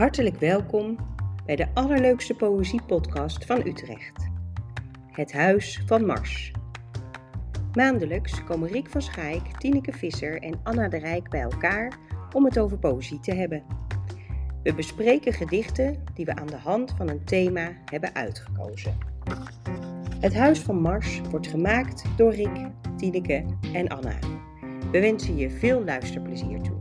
Hartelijk welkom bij de allerleukste poëziepodcast van Utrecht. Het Huis van Mars. Maandelijks komen Rick van Schaik, Tineke Visser en Anna de Rijk bij elkaar om het over poëzie te hebben. We bespreken gedichten die we aan de hand van een thema hebben uitgekozen. Het Huis van Mars wordt gemaakt door Rick, Tineke en Anna. We wensen je veel luisterplezier toe.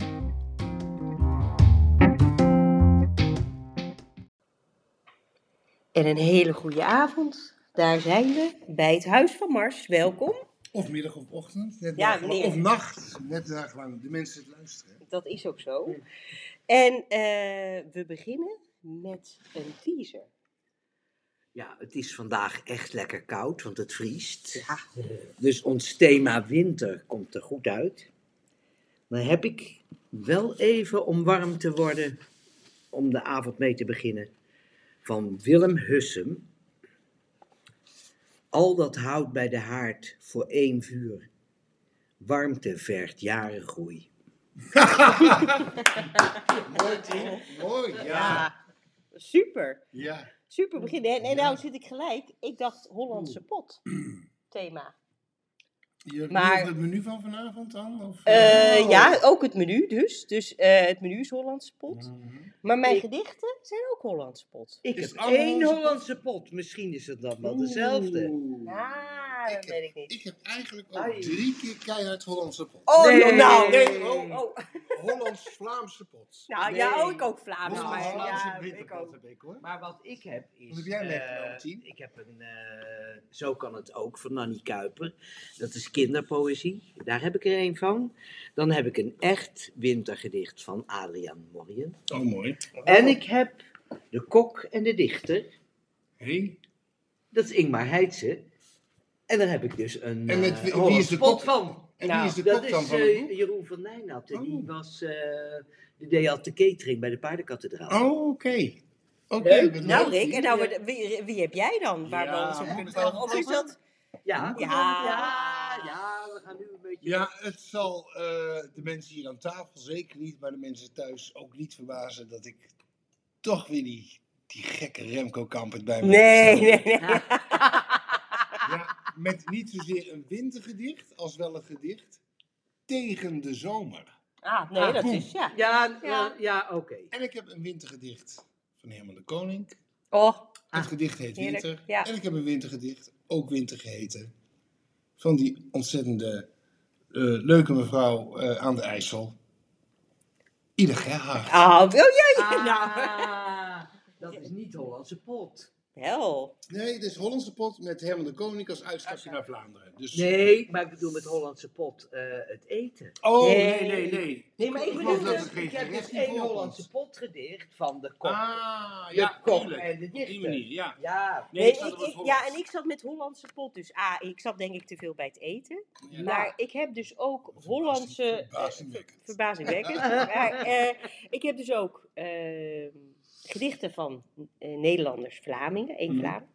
En een hele goede avond. Daar zijn we bij het Huis van Mars. Welkom. Of middag of ochtend, net Ja, dagenlang. meneer. of nacht, net dagenlang. De mensen het luisteren. Dat is ook zo. En eh, we beginnen met een teaser. Ja, het is vandaag echt lekker koud, want het vriest. Ja. Dus ons thema winter komt er goed uit. Dan heb ik wel even om warm te worden, om de avond mee te beginnen, van Willem Hussem. Al dat hout bij de haard voor één vuur. Warmte vergt jaren groei. Mooi, Tien. Mooi, ja. super. Ja. Super begin. En, en Ja. nou zit ik gelijk. Ik dacht Hollandse pot. Thema. Je Maar- maar... het menu van vanavond dan? Of, Eh, Oh. Ja, ook het menu dus. Dus eh, het menu is Hollandse pot. Mhm. Maar mijn Ik- gedichten zijn ook Hollandse pot. Ik Is heb één Hollandse pot. Misschien is het dan wel dezelfde. Oeh. Ik weet ik niet. Ik heb eigenlijk ook Ai. drie keer keihard Hollandse pot. Oh, Nee. nou. Nee. Oh, oh. Hollands-Vlaamse pot. Nou ja, Nee. ik ook Vlaams. Maar, Hollands-Vlaamse ja, ik winterpot ook. heb ik hoor. Maar wat ik heb is. Wat heb jij eh, meegenomen? Ik heb een. eh, zo kan het ook van Nanny Kuiper. Dat is kinderpoëzie. Daar heb ik er een van. Dan heb ik een echt wintergedicht van Adriaan Morien. Oh, mooi. En ik heb De Kok en de Dichter. Hey. Dat is Ingmar Heitse. En daar heb ik dus een. En met eh, wie- wie is de pot van. En Nou, wie is de Dat is van eh? Jeroen van Nijnatten. Die Oh. was. eh, die deed altijd de catering bij de paardenkathedraal. Oh, oké. Nou. Rick, en nou, wie, wie heb jij dan? Waar Ja, we ons op kunnen vragen? Of is dat... Ja, Ja. ja, ja, we gaan nu een beetje. Ja, het zal eh, de mensen hier aan tafel zeker niet, maar de mensen thuis ook niet verbazen dat ik toch weer die, die gekke Remco Kampert bij me Nee, heb nee, staan. nee. Met niet zozeer een wintergedicht als wel een gedicht tegen de zomer. Ah, nee, Ah, dat boem. is, ja. Ja, Ja. ja, ja oké. En ik heb een wintergedicht van Herman de Koning. Oh, Het gedicht heet heerlijk, Winter. ja. En ik heb een wintergedicht, ook Winter geheten, van die ontzettende eh, leuke mevrouw eh, aan de IJssel. Ida Gerhard. ah, oh ja, ja. Nou, Ah, dat is niet Hollandse pot. Wel. Nee, dit is Hollandse pot met Herman de Koning als uitstapje naar Vlaanderen. Dus... Nee, maar ik bedoel met Hollandse pot eh, het eten. Oh, Nee. nee, nee, nee. Nee, maar ik Ik bedoel, dat dus, het geen ik heb dus één. Hollandse pot gedicht van de kok. Ah, de ja, tuurlijk. en de Op die dichter. manier, ja. Ja, Nee, Nee, ik het ja, en ik zat met Hollandse pot. Dus ah, ik zat denk ik te veel bij het eten. Ja. Maar ik heb dus ook Hollandse... eh, Verbazingwekkend. verbazingwekkend. maar eh, ik heb dus ook eh, gedichten van eh, Nederlanders, Vlamingen, één Mhm. Vlaming.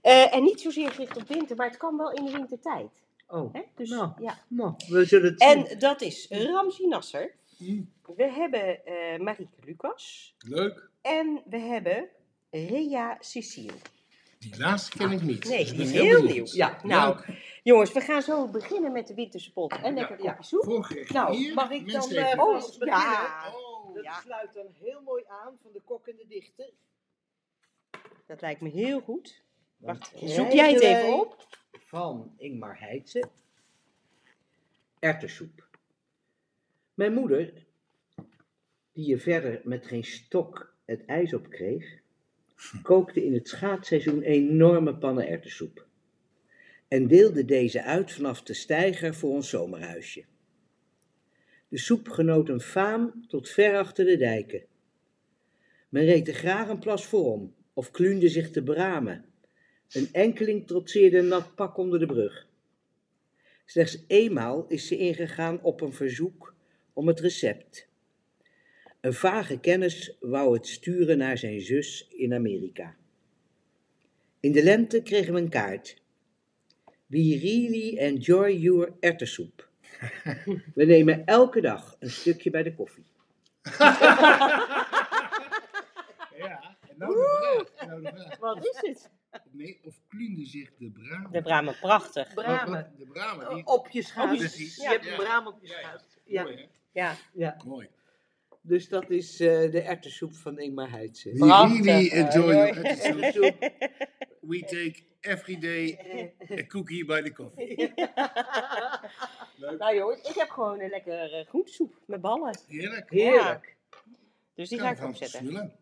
Eh, en niet zozeer gericht op winter, maar het kan wel in de wintertijd. oh, Hè? Dus, Nou. ja. nou, we zullen het zien. En dat is Ramzi Nasser. Hm, We hebben eh Marieke Lucas. Leuk. En we hebben Rea Cecile. Die laatste ken ik niet. Nee, dus die is heel nieuw. Ja, nou, jongens, we gaan zo beginnen met de winterse pot en lekker ja. kopje soep. Nou, hier. mag ik dan, eh, Oh, beginnen? ja. Dat Ja. sluit dan heel mooi aan van de kok en de dichter. Dat lijkt me heel goed. Wacht, zoek jij het even op? Van Ingmar Heitse. Erwtensoep. Mijn moeder, die je verder met geen stok het ijs op kreeg, kookte in het schaatsseizoen enorme pannen erwtensoep. En deelde deze uit vanaf de steiger voor ons zomerhuisje. De soep genoot een faam tot ver achter de dijken. Men reed er graag een plas of kluunde zich te bramen. Een enkeling trotseerde een nat pak onder de brug. Slechts eenmaal is ze ingegaan op een verzoek om het recept. Een vage kennis wou het sturen naar zijn zus in Amerika. In de lente kregen we een kaart. We really enjoy your erwtensoep. We nemen elke dag een stukje bij de koffie. Nou de vraag. Nou de vraag. Wat is het? Nee, of klunde zich de braam? De Bramen, prachtig. Bramen. De bramen. Die... Op je. Precies. Je hebt Ja. een braam op je Ja, ja. Ja, Mooi, hè? Ja, ja. Mooi. Dus dat is eh, de erwtensoep van Ingmar Heitse. We really enjoy your. Erwtensoep. We take every day a cookie by the coffee. Leuk. nou jongens, ik heb gewoon een lekker eh, groentesoep met ballen. Heerlijk. Heerlijk. Dus die Kan ga ik opzetten. smullen.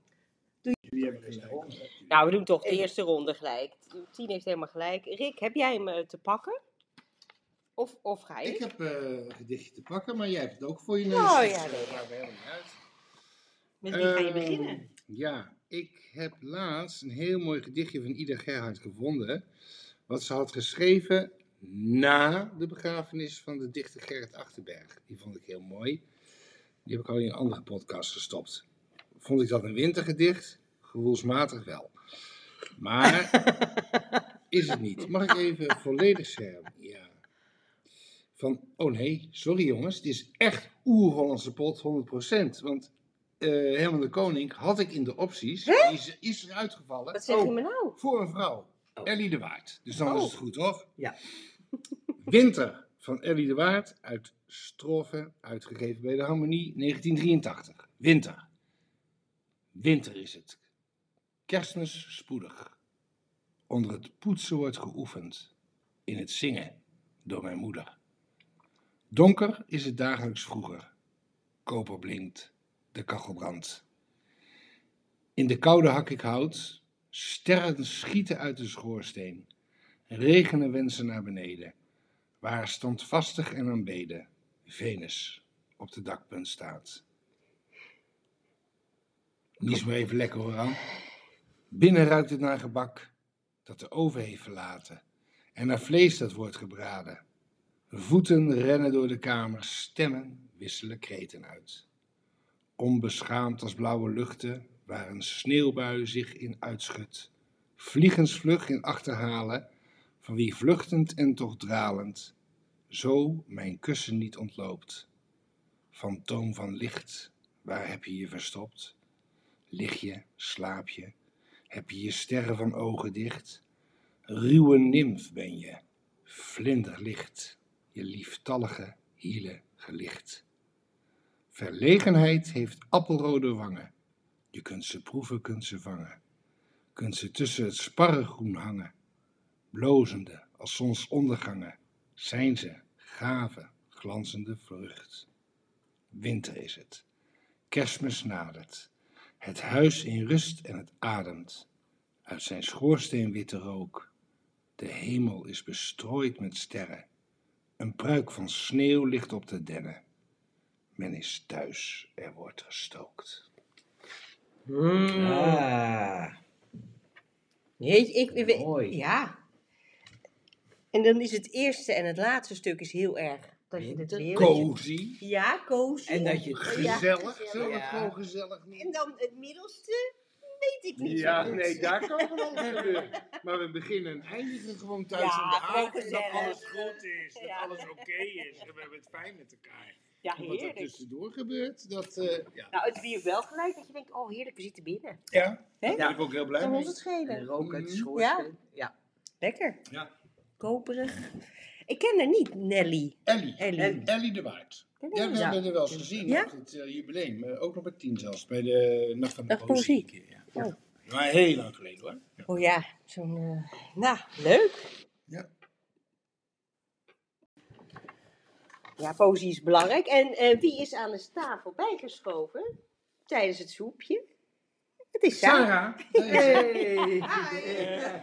Nou, we doen toch de eerste ronde gelijk. Tien heeft helemaal gelijk. Rick, heb jij hem eh, te pakken? Of, of ga je? Ik heb eh, een gedichtje te pakken, maar jij hebt het ook voor je neus. Oh, dus, ja, eh, helemaal niet uit. Met wie ga je Ehm, beginnen? Ja, ik heb laatst een heel mooi gedichtje van Ida Gerhard gevonden. Wat ze had geschreven na de begrafenis van de dichter Gerrit Achterberg. Die vond ik heel mooi. Die heb ik al in een andere podcast gestopt. Vond ik dat een wintergedicht? Gevoelsmatig wel. Maar is het niet. Mag ik even volledig schermen? Ja. Van, oh nee, sorry jongens, het is echt oer-Hollandse pot 100%. Want eh Herman de Koning had ik in de opties. Die is, is eruit gevallen. Wat zeg je me nou? Voor een vrouw. Oh. Ellie de Waard. Dus dan Oh. is het goed, toch? Ja. Winter van Ellie de Waard uit Stroffen, uitgegeven bij de Harmonie 1983. Winter. Winter is het. Kerstmis spoedig. Onder het poetsen wordt geoefend. In het zingen door mijn moeder. Donker is het dagelijks vroeger. Koper blinkt, de kachel brandt. In de koude hak ik hout, sterren schieten uit de schoorsteen, regenen wensen naar beneden, waar standvastig en aanbeden Venus op de dakpunt staat. Nies maar even lekker hoor aan. Binnen ruikt het naar gebak dat de oven heeft verlaten en naar vlees dat wordt gebraden. Voeten rennen door de kamer, stemmen wisselen kreten uit. Onbeschaamd als blauwe luchten, waar een sneeuwbui zich in uitschudt. Vliegensvlug in achterhalen, van wie vluchtend en toch dralend, zo mijn kussen niet ontloopt. Fantoom van licht, waar heb je je verstopt? Lig je, slaap je, heb je je sterren van ogen dicht? Ruwe nimf ben je, vlinderlicht, je lieftallige hielen gelicht. Verlegenheid heeft appelrode wangen. Je kunt ze proeven, kunt ze vangen. Kunt ze tussen het sparrengroen hangen. Blozende als zonsondergangen zijn ze gave, glanzende vrucht. Winter is het. Kerstmis nadert. Het huis in rust en het ademt. Uit zijn schoorsteen witte rook. De hemel is bestrooid met sterren. Een pruik van sneeuw ligt op de dennen. Men is thuis, er wordt gestookt. Ah, Jeetje, ik, ik- Mooi. Ja. En dan is het eerste en het laatste stuk is heel erg dat je het weer... Cozy. Ja, cozy. En dat je het Gezellig. Ja, Ja. gewoon gezellig En dan het middelste, weet ik niet. Ja, nee, daar kan van alles gebeuren. Maar we beginnen en eindigen gewoon thuis Ja, in de. En dat alles goed is, dat Ja. alles oké is. En we hebben het fijn met elkaar. Ja, En wat er heerlijk. tussendoor gebeurt, dat... eh, ja. Nou, het weer wel gelijk dat je denkt, oh heerlijk, we zitten binnen. ja, Hè? daar ben ik ook heel blij mee. ons het schelen. en rook uit de Mhm. schoorsteen. Ja. Lekker. Ja. Koperig. Ik ken haar niet, Nelly. Ellie. Ellie. De Waard. Ja, we hebben er wel eens gezien Ja? op het eh, jubileum. eh, ook nog bij tien zelfs, bij de Nacht van de Poëzie. Poëzie. een keer, Ja. Oh. Maar heel lang geleden hoor. Ja. Oh ja, zo'n... eh, nou, leuk. Ja. Ja, poëzie is belangrijk. En eh, wie is aan de tafel bijgeschoven tijdens het soepje? Het is Sarah. Sarah. Hey.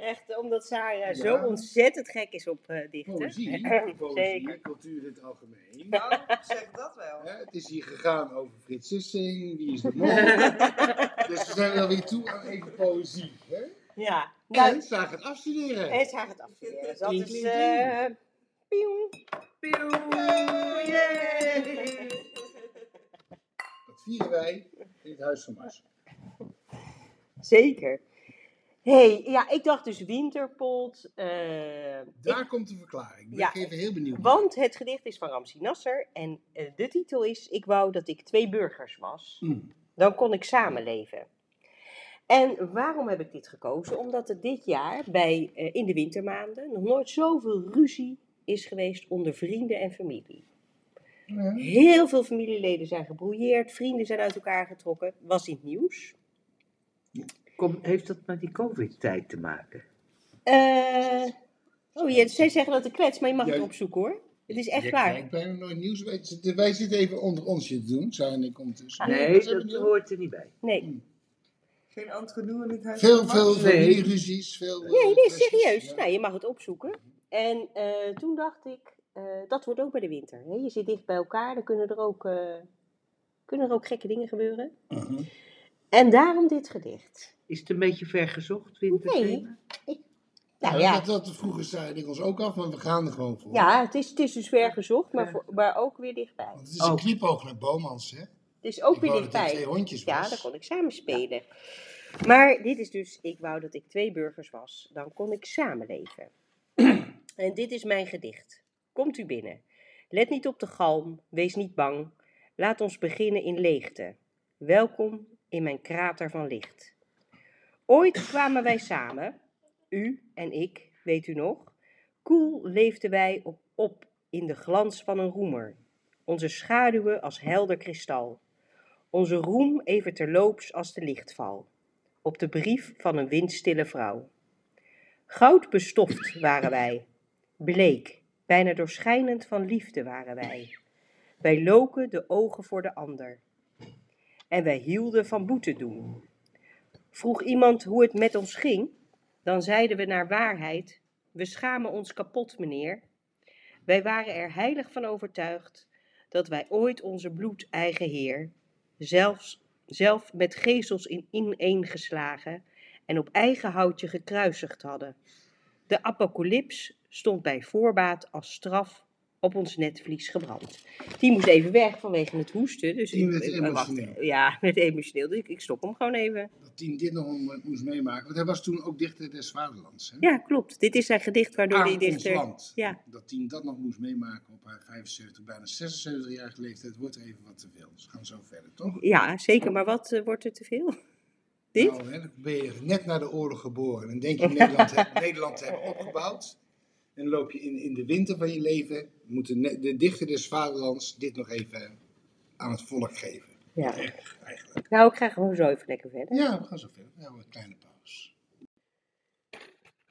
Echt, omdat Sarah Ja. zo ontzettend gek is op eh, dichten. Poëzie, Zeker. poëzie, cultuur in het algemeen. Nou, zeg dat wel. Hè, het is hier gegaan over Frits Sissing, wie is de mol. dus we zijn wel weer toe aan even poëzie. Hè? Ja. En Nou, Sarah gaat afstuderen. en Sarah gaat afstuderen. Dus dat is... eh pieuw. Dat vieren wij in het Huis van Mars. Zeker. Hey, ja, ik dacht dus winterpot. eh, Daar komt de verklaring. Ik ben even heel benieuwd. want het gedicht is van Ramsi Nasser. En eh, de titel is Ik wou dat ik twee burgers was. Mm. Dan kon ik samenleven. En waarom heb ik dit gekozen? Omdat er dit jaar bij, eh, in de wintermaanden nog nooit zoveel ruzie is geweest onder vrienden en familie. Ja. Heel veel familieleden zijn gebrouilleerd, vrienden zijn uit elkaar getrokken. Was in het nieuws. Kom, heeft dat met die COVID-tijd te maken? Eh, oh, ja, zij zeggen dat ik klets, maar je mag Ja, het opzoeken hoor. Het is echt Ik waar. kijk bijna nooit nieuws. Wij zitten, wij zitten even onder ons te doen, Sarah en ik ondertussen. Nee, dat hoort er niet bij. Nee, Geen antgedoe in het huis? Veel, veel? Nee. familieruzies. Veel, eh, nee, nee, kwesties. serieus. Ja. Nou, je mag het opzoeken. En eh, toen dacht ik, eh, dat wordt ook bij de winter. Hè? Je zit dicht bij elkaar, dan kunnen er ook, eh, kunnen er ook gekke dingen gebeuren. Mhm. En daarom dit gedicht. Is het een beetje ver gezocht, winterthema? Nou Ja, ja, Dat, dat vroegen zij ik ons ook af, maar we gaan er gewoon voor. ja het, is, het is dus ver gezocht, maar, voor, maar ook weer dichtbij. Want het is Oh. een kniepoog naar Bomans, hè? Het is ook Ik weer er dichtbij. twee hondjes Ja, daar kon ik samen spelen. Maar dit is dus, ik wou dat ik twee burgers was, dan kon ik samenleven. en dit is mijn gedicht. Komt u binnen. Let niet op de galm, wees niet bang. Laat ons beginnen in leegte. Welkom in mijn krater van licht. Ooit kwamen wij samen, u en ik, weet u nog? Koel leefden wij op, op in de glans van een roemer. Onze schaduwen als helder kristal. Onze roem even terloops als de lichtval, op de brief van een windstille vrouw. Goud bestoft waren wij, bleek, bijna doorschijnend van liefde waren wij. Wij loken de ogen voor de ander. En wij hielden van boete doen. Vroeg iemand hoe het met ons ging, dan zeiden we naar waarheid, we schamen ons kapot, meneer. Wij waren er heilig van overtuigd dat wij ooit onze bloedeigen Heer, zelfs, zelf met gezels in ineengeslagen en op eigen houtje gekruisigd hadden. De apocalyps stond bij voorbaat als straf op ons netvlies gebrand. Die moest even weg vanwege het hoesten. Dus Die ik- werd wacht, ja, werd emotioneel. Dus ik, ik stop hem gewoon even. Dat Tien dit nog om- moest meemaken. Want hij was toen ook dichter des vaderlands. Hè? Ja, klopt. Dit is zijn gedicht waardoor ons dichter... land. Ja. Dat Tien dat nog moest meemaken op haar 75, bijna 76-jarige leeftijd, wordt even wat te veel. Dus we gaan zo verder, toch? Ja, zeker. Maar wat eh, wordt er te veel? Dit? Nou, hè, dan ben je net na de oorlog geboren en denk je Nederland, Nederland te hebben opgebouwd. En dan loop je in, in de winter van je leven, moet de, dichter des vaderlands dit nog even aan het volk geven. Ja. Echt, eigenlijk. Nou, ik ga gewoon zo even lekker verder. Ja, we gaan zo verder. We hebben een kleine pauze.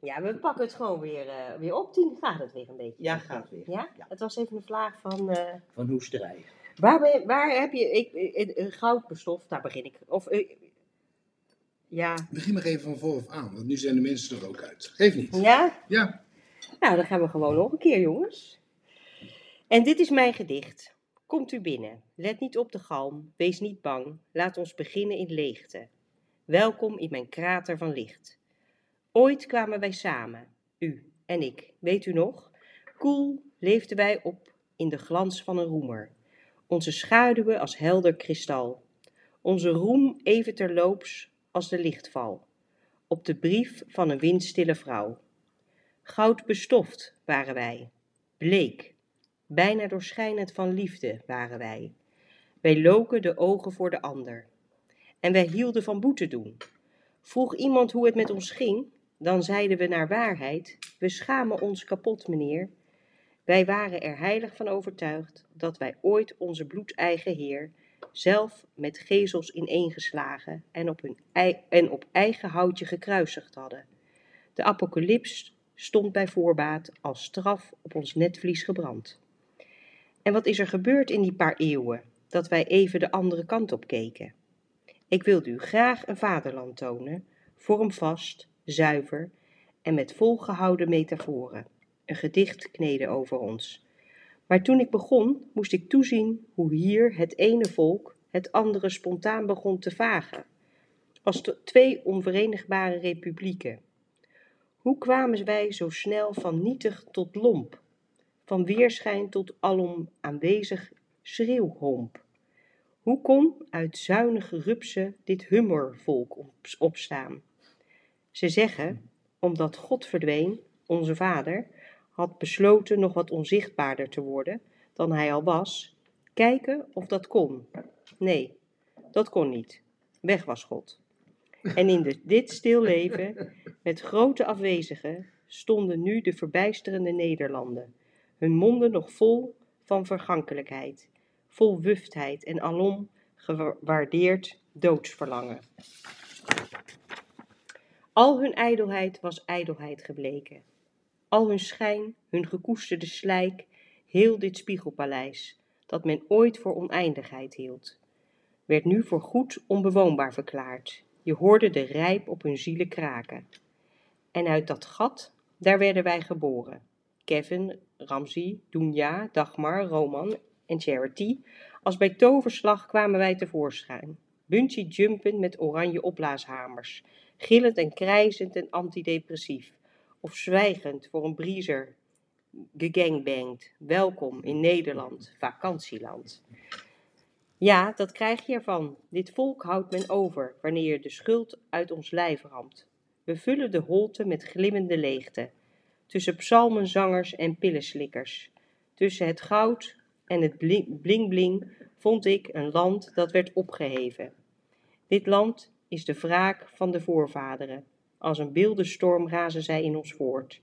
Ja, we pakken het gewoon weer, eh, weer op. Tien gaat het weer een beetje. Ja, gaat weer. Ja? Ja. Het was even een vraag van... eh, Van hoesterij. waar, ben, waar heb je... Ik, eh, eh, goudbestof, daar begin ik. Of... eh, ja. Begin maar even van vooraf aan, want nu zijn de mensen er ook uit. Geef niet. Ja? Ja. Nou, dan gaan we gewoon nog een keer, jongens. En dit is mijn gedicht. Komt u binnen. Let niet op de galm. Wees niet bang. Laat ons beginnen in leegte. Welkom in mijn krater van licht. Ooit kwamen wij samen, u en ik, weet u nog? Koel leefden wij op in de glans van een roemer. Onze schaduwen als helder kristal. Onze roem even terloops als de lichtval. Op de brief van een windstille vrouw. Goud bestoft waren wij, bleek, bijna doorschijnend van liefde waren wij. Wij loken de ogen voor de ander. En wij hielden van boete doen. Vroeg iemand hoe het met ons ging, dan zeiden we naar waarheid, we schamen ons kapot, meneer. Wij waren er heilig van overtuigd dat wij ooit onze bloedeigen Heer zelf met gezels ineengeslagen en op, hun en op eigen houtje gekruisigd hadden. De apocalyps stond bij voorbaat als straf op ons netvlies gebrand. En wat is er gebeurd in die paar eeuwen, dat wij even de andere kant op keken? Ik wilde u graag een vaderland tonen, vormvast, zuiver en met volgehouden metaforen, een gedicht kneden over ons. Maar toen ik begon, moest ik toezien hoe hier het ene volk het andere spontaan begon te vagen, als twee onverenigbare republieken. Hoe kwamen wij zo snel van nietig tot lomp, van weerschijn tot alom aanwezig schreeuwhomp? Hoe kon uit zuinige rupsen dit hummervolk op- opstaan? Ze zeggen, omdat God verdween, onze vader, had besloten nog wat onzichtbaarder te worden dan hij al was, kijken of dat kon. Nee, dat kon niet. Weg was God. En in dit stil leven, met grote afwezigen, stonden nu de verbijsterende Nederlanden, hun monden nog vol van vergankelijkheid, vol wuftheid en alom gewaardeerd doodsverlangen. Al hun ijdelheid was ijdelheid gebleken. Al hun schijn, hun gekoesterde slijk, heel dit spiegelpaleis, dat men ooit voor oneindigheid hield, werd nu voor goed onbewoonbaar verklaard. Je hoorde de rijp op hun zielen kraken. En uit dat gat, daar werden wij geboren. Kevin, Ramsey, Dunja, Dagmar, Roman en Charity. Als bij toverslag kwamen wij tevoorschijn. Bungee jumpend met oranje opblaashamers. Gillend en krijzend en antidepressief. Of zwijgend voor een briezer. Gegangbangt. Welkom in Nederland, vakantieland. Ja, dat krijg je ervan. Dit volk houdt men over, wanneer je de schuld uit ons lijf ramt. We vullen de holte met glimmende leegte. Tussen psalmenzangers en pillenslikkers. Tussen het goud en het bling-bling vond ik een land dat werd opgeheven. Dit land is de wraak van de voorvaderen. Als een beeldenstorm razen zij in ons voort.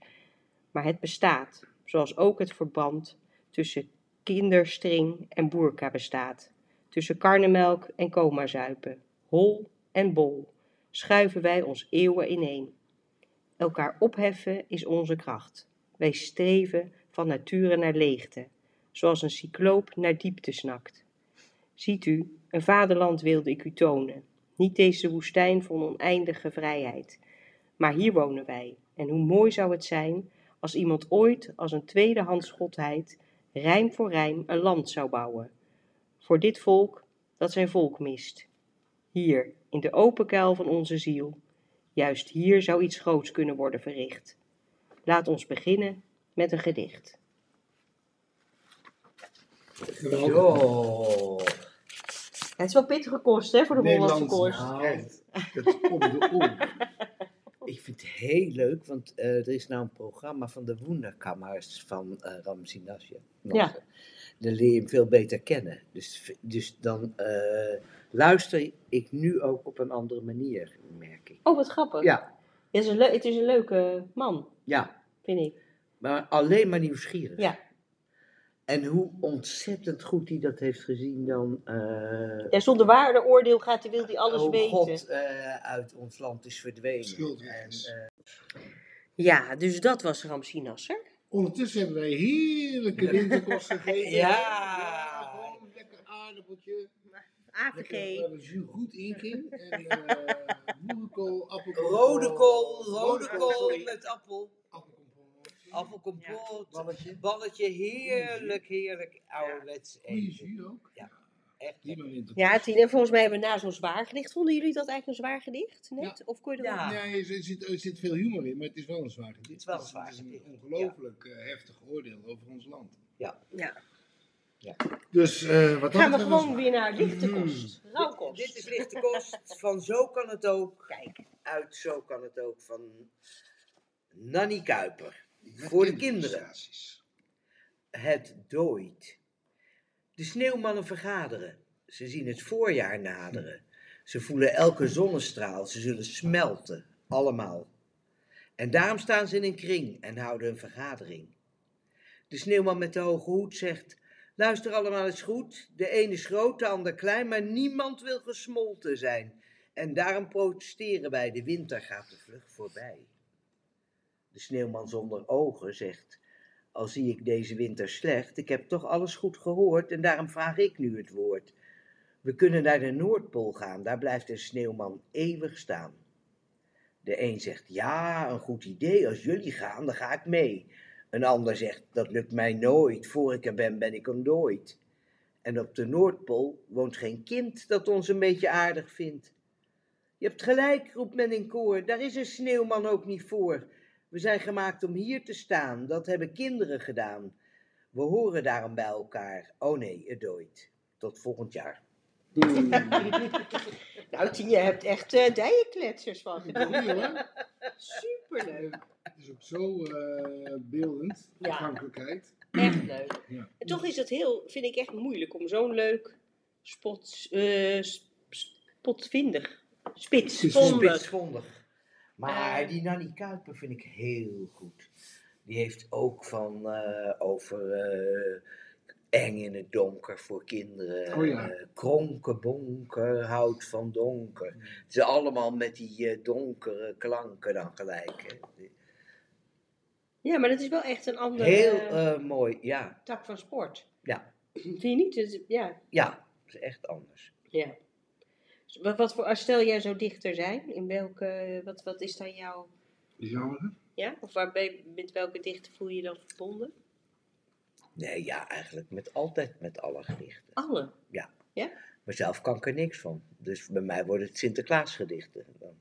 Maar het bestaat, zoals ook het verband tussen kinderstring en boerka bestaat. Tussen karnemelk en coma-zuipen, hol en bol, schuiven wij ons eeuwen ineen. Elkaar opheffen is onze kracht. Wij streven van nature naar leegte, zoals een cycloop naar diepte snakt. Ziet u, een vaderland wilde ik u tonen, niet deze woestijn van oneindige vrijheid. Maar hier wonen wij, en hoe mooi zou het zijn als iemand ooit als een tweedehands godheid, rijm voor rijm, een land zou bouwen. Voor dit volk dat zijn volk mist. Hier, in de open kuil van onze ziel. Juist hier zou iets groots kunnen worden verricht. Laat ons beginnen met een gedicht. Zo. Het is wel pittige kost, hè, voor de Hollandse kost. Komt de oor. Ik vind het heel leuk, want eh, er is nou een programma van de Wunderkammers van eh Ramzi Nasser. Ja. Dan leer je hem veel beter kennen. Dus, dus dan eh, luister ik nu ook op een andere manier, merk ik. Oh, wat grappig. Ja, Het, is een leu- het is een leuke man, ja, vind ik. maar alleen maar nieuwsgierig. Ja. En hoe ontzettend goed hij dat heeft gezien dan... eh, Ja, zonder waardeoordeel gaat hij, wil hij alles hoe weten. God eh, uit ons land is verdwenen. En, eh, Ja, dus dat was Ramsi Nasser. Ondertussen hebben wij heerlijke winterkost gegeten. Ja. gewoon lekker aardappeltje. AVG. Waar de jus goed in ging. En eh boerenkool, appelkool. rode kool, rode Rode kool, met appel. Appelkompot. Appelkompot, Balletje. balletje, heerlijk, heerlijk ouderwets Goeie eten. jus ook. Echt Prima winterkost. Ja, Tien, en volgens mij hebben we na zo'n zwaar gedicht. Vonden jullie dat eigenlijk een zwaar gedicht? Net? Of kon je er Ja. wel- Nee, er zit, er zit veel humor in, maar het is wel een zwaar gedicht. Het is wel een zwaar Het is gedicht, een ongelooflijk eh, heftig oordeel over ons land. Ja. Ja. Dus eh, wat Gaan we gewoon weer naar lichte Mm. kost. Rauwkost. Dit is lichte kost van Zo kan het ook. Kijk. Uit Zo kan het ook van Nanny Kuiper. Voor de kinderen. Het dooit. De sneeuwmannen vergaderen. Ze zien het voorjaar naderen. Ze voelen elke zonnestraal. Ze zullen smelten. Allemaal. En daarom staan ze in een kring en houden een vergadering. De sneeuwman met de hoge hoed zegt: Luister allemaal eens goed. De ene is groot, de ander klein, maar niemand wil gesmolten zijn. En daarom protesteren wij: de winter gaat te vlug voorbij. De sneeuwman zonder ogen zegt: Al zie ik deze winter slecht, ik heb toch alles goed gehoord en daarom vraag ik nu het woord. We kunnen naar de Noordpool gaan, daar blijft een sneeuwman eeuwig staan. De een zegt, ja, een goed idee, als jullie gaan, dan ga ik mee. Een ander zegt, dat lukt mij nooit, voor ik er ben, ben ik ontdooid. En op de Noordpool woont geen kind dat ons een beetje aardig vindt. Je hebt gelijk, roept men in koor, daar is een sneeuwman ook niet voor. We zijn gemaakt om hier te staan, dat hebben kinderen gedaan. We horen daarom bij elkaar. Oh nee, het dooit. Tot volgend jaar. Nou, Tien, je hebt echt eh dijenkletsers van Goeie, gedaan. hoor. Superleuk. Het is ook zo eh, beeldend, Ja. toegankelijkheid. Echt leuk. Ja. En toch is het heel, vind ik echt moeilijk om zo'n leuk spot, eh, s- spotvindig Spitsvondig. Spitsvondig. Maar Eh. die Nanny Kuiper vind ik heel goed. Die heeft ook van eh, over eh, eng in het donker voor kinderen. Oh ja. eh, kronken, bonker, hout van donker. Ze allemaal met die donkere klanken dan gelijk. Hè. Ja, maar dat is wel echt een andere Heel mooi, ja. tak van sport. Ja. Vind je niet? Dus, ja. Ja, dat is echt anders. ja. Wat, wat voor, als stel jij zou dichter zijn, in welke, wat, wat is dan jouw, Genre? ja? Of waar ben je- met welke dichter voel je je dan verbonden? Nee, ja, eigenlijk met, altijd met alle gedichten. Alle. Maar zelf kan ik er niks van. Dus bij mij worden het Sinterklaasgedichten. Dan.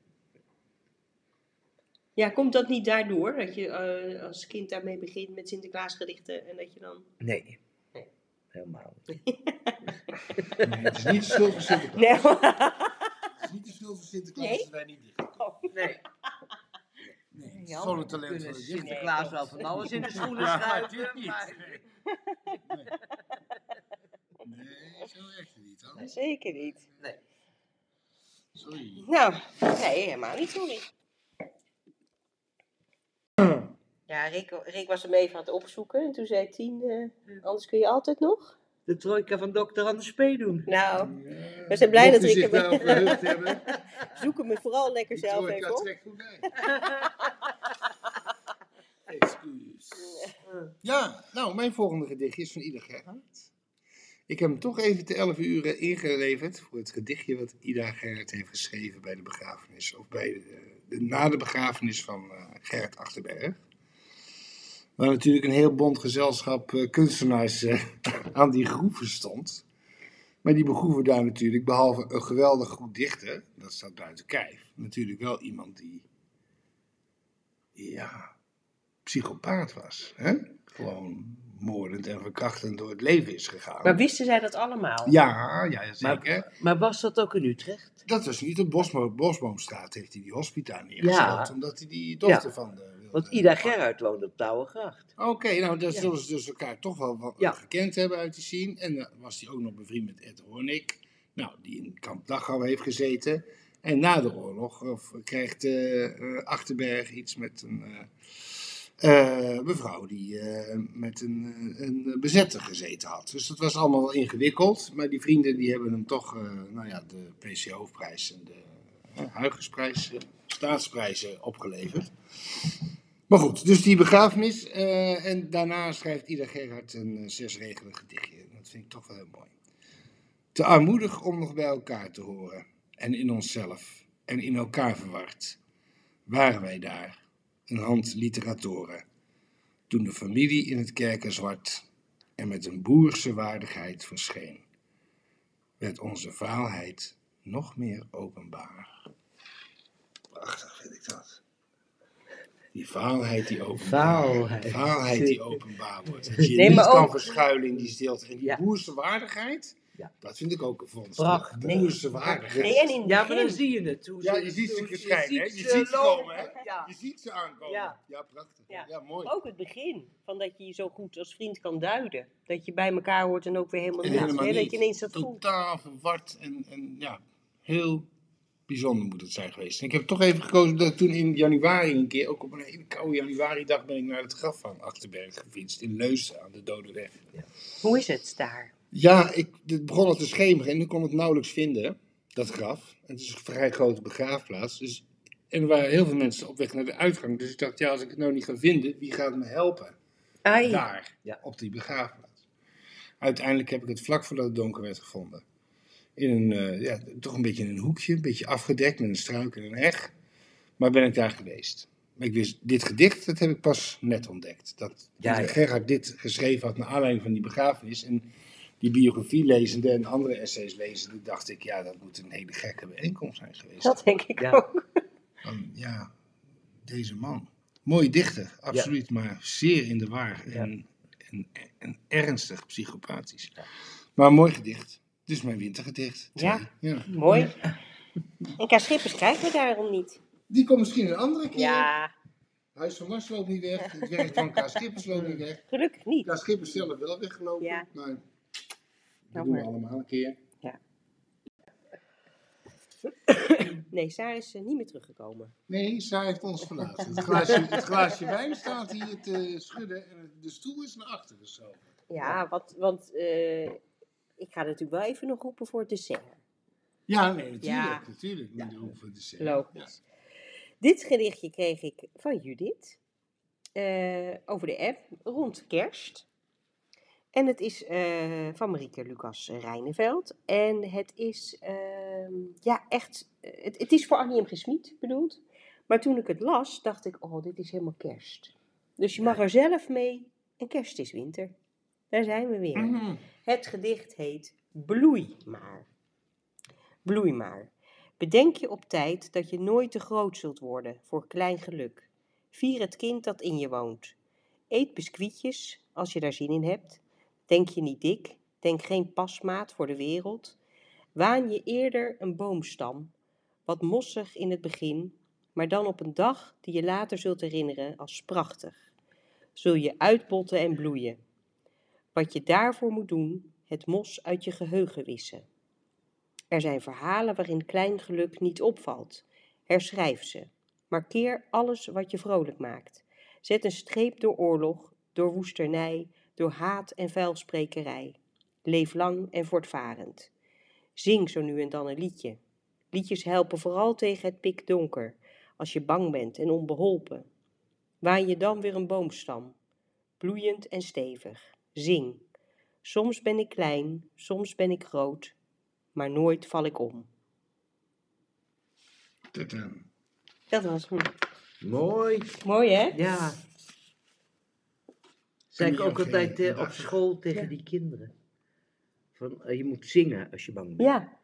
Ja, komt dat niet daardoor? Dat je eh, als kind daarmee begint met Sinterklaasgedichten en dat je dan... Nee. Nee. Helemaal niet. Nee, het is niet de schuld van Sinterklaas. Nee. Het is niet de schuld van Sinterklaas Nee? dat wij niet dicht Nee. Nee, het is Ja, gewoon een talent van de. Sinterklaas wel van alles in de schoenen Ja, schuiven. natuurlijk niet. maar- Nee, zo werkt het niet hoor. Zeker niet. Nee. Sorry. Nou, nee, helemaal niet, sorry. Ja, Rick, Rick was hem even aan het opzoeken en toen zei Tien, eh, anders kun je altijd nog. De trojka van dokter Anders P. doen. Nou, Ja, We zijn blij mocht dat Rick hem- hebben. zoek hem vooral lekker Die zelf even op. trekt goed bij. Excuus. Ja, nou, mijn volgende gedichtje is van Ida Gerhard. Ik heb hem toch even te 11 uur ingeleverd voor het gedichtje wat Ida Gerhard heeft geschreven bij de begrafenis. Of bij de, de, na de begrafenis van eh, Gerrit Achterberg. Waar natuurlijk een heel bond gezelschap eh, kunstenaars eh, aan die groeven stond. Maar die begroeven daar natuurlijk, behalve een geweldig goed dichter, dat staat buiten kijf, natuurlijk wel iemand die, ja, psychopaat was. Hè? Gewoon moordend en verkrachtend door het leven is gegaan. Maar wisten zij dat allemaal? Ja, ja, zeker. Maar was dat ook in Utrecht? Dat was niet op Bosmo Bosboomstraat, heeft hij die hospita neergezet, Ja. omdat hij die dochter Ja. van de... Want Ida pakken. Gerhard woonde op Touwengracht. Oké, nou, dan Ja. zullen ze dus elkaar toch wel wat Ja. gekend hebben uit die scene. En dan was hij ook nog bevriend met Ed Hornik, nou, die in kamp Dachau heeft gezeten. En na de oorlog of, krijgt eh, eh, Achterberg iets met een eh, eh, mevrouw die eh, met een, eh, een bezetter gezeten had. Dus dat was allemaal wel ingewikkeld. Maar die vrienden die hebben hem toch, eh, nou ja, de PC Hoofdprijs en de uh, Huygensprijs, eh, staatsprijzen opgeleverd. Maar goed, dus die begrafenis. eh, en daarna schrijft Ida Gerhard een uh, zesregelig gedichtje. Dat vind ik toch wel heel mooi. Te armoedig om nog bij elkaar te horen. En in onszelf. En in elkaar verward. Waren wij daar. Een hand literatoren. Toen de familie in het kerken zwart. En met een boerse waardigheid verscheen. Werd onze vaalheid nog meer openbaar. Prachtig vind ik dat. Die vaalheid die openbaar, Vaalheid. vaalheid die openbaar wordt. Dat je Nee, niet kan verschuilen in die stilte. En die Ja. boerse waardigheid, Ja. dat vind ik ook een vondst. Prachtig. Boerse waardigheid. Nee, en in Ja, maar dan zie je het. Hoe Ja, ze- je ziet ze verschijnen, hè? Je ze ziet ze lopen. komen, hè? Ja. Je ziet ze aankomen. Ja. Ja, prachtig. Ja. Ja, mooi. Ook het begin, van dat je je zo goed als vriend kan duiden. Dat je bij elkaar hoort en ook weer helemaal En niet. hè? Dat je ineens dat voelt. Totaal verward en, en ja, heel bijzonder moet het zijn geweest. En ik heb toch even gekozen dat toen in januari een keer, ook op een hele koude januari-dag, ben ik naar het graf van Achterberg gefietst in Leusden aan de Dode Weg. Hoe is het daar? Ja, ik, het begon al te schemeren en ik kon het nauwelijks vinden, dat graf. Het is een vrij grote begraafplaats. Dus, en er waren heel veel mensen op weg naar de uitgang. Dus ik dacht, ja, als ik het nou niet ga vinden, wie gaat me helpen? Ai. Daar, Ja. op die begraafplaats. Uiteindelijk heb ik het vlak voordat het donker werd gevonden. In een, eh, ja, toch een beetje in een hoekje, een beetje afgedekt met een struik en een heg. Maar ben ik daar geweest. Maar ik wist, dit gedicht, dat heb ik pas net ontdekt. Dat Ja, ja. Gerhard dit geschreven had naar aanleiding van die begrafenis. En die biografie lezende en andere essays lezende, dacht ik, ja, dat moet een hele gekke bijeenkomst zijn geweest. Dat denk ik Ja. ook. Van, ja, deze man. Mooi dichter, absoluut, maar zeer in de war. Ja. En, en, en ernstig psychopathisch. Maar een mooi gedicht. Dus mijn wintergedicht. Ja. Ja. Mooi. En K. Schippers krijgen we daarom niet. Die komt misschien een andere keer. Ja, Huis van Mars loopt niet weg. Het werk van K. Schippers loopt niet weg. gelukkig niet. K. Schippers zelf wel weggelopen. Ja. Maar dat Nou, doen we maar- allemaal een keer. Nee, Sarah is eh, niet meer teruggekomen. Nee, zij heeft ons verlaten. Het glaasje, het glaasje wijn staat hier te schudden en de stoel is naar achteren geschoven. Ja, wat, want eh, ik ga natuurlijk wel even nog roepen voor het dessert. Ja, nee, natuurlijk. Ja. Natuurlijk moet hoeven te zeggen. Logisch. Dit gedichtje kreeg ik van Judith eh, over de app rond kerst. En het is eh, van Marieke Lucas Rijneveld. En het is ehm, ja, echt, eh, het, het is voor Annie M. G. Smit bedoeld. Maar toen ik het las, dacht ik, oh, dit is helemaal kerst. Dus je mag er zelf mee en kerst is winter. Daar zijn we weer. Mhm. Het gedicht heet Bloei maar. Bloei maar. Bedenk je op tijd dat je nooit te groot zult worden voor klein geluk. Vier het kind dat in je woont. Eet biscuitjes als je daar zin in hebt. Denk je niet dik, denk geen pasmaat voor de wereld. Waan je eerder een boomstam, wat mossig in het begin, maar dan op een dag die je later zult herinneren als prachtig. Zul je uitbotten en bloeien. Wat je daarvoor moet doen, het mos uit je geheugen wissen. Er zijn verhalen waarin klein geluk niet opvalt. Herschrijf ze. Markeer alles wat je vrolijk maakt. Zet een streep door oorlog, door woesternij, door haat en vuilsprekerij. Leef lang en voortvarend. Zing zo nu en dan een liedje. Liedjes helpen vooral tegen het pikdonker, als je bang bent en onbeholpen. Waan je dan weer een boomstam, bloeiend en stevig. Zing. Soms ben ik klein, soms ben ik groot, maar nooit val ik om. Dat was hem. Mooi. Mooi hè? Ja. Zei ik ook altijd eh, op school tegen Ja. die kinderen. Van, eh, je moet zingen als je bang bent. Ja.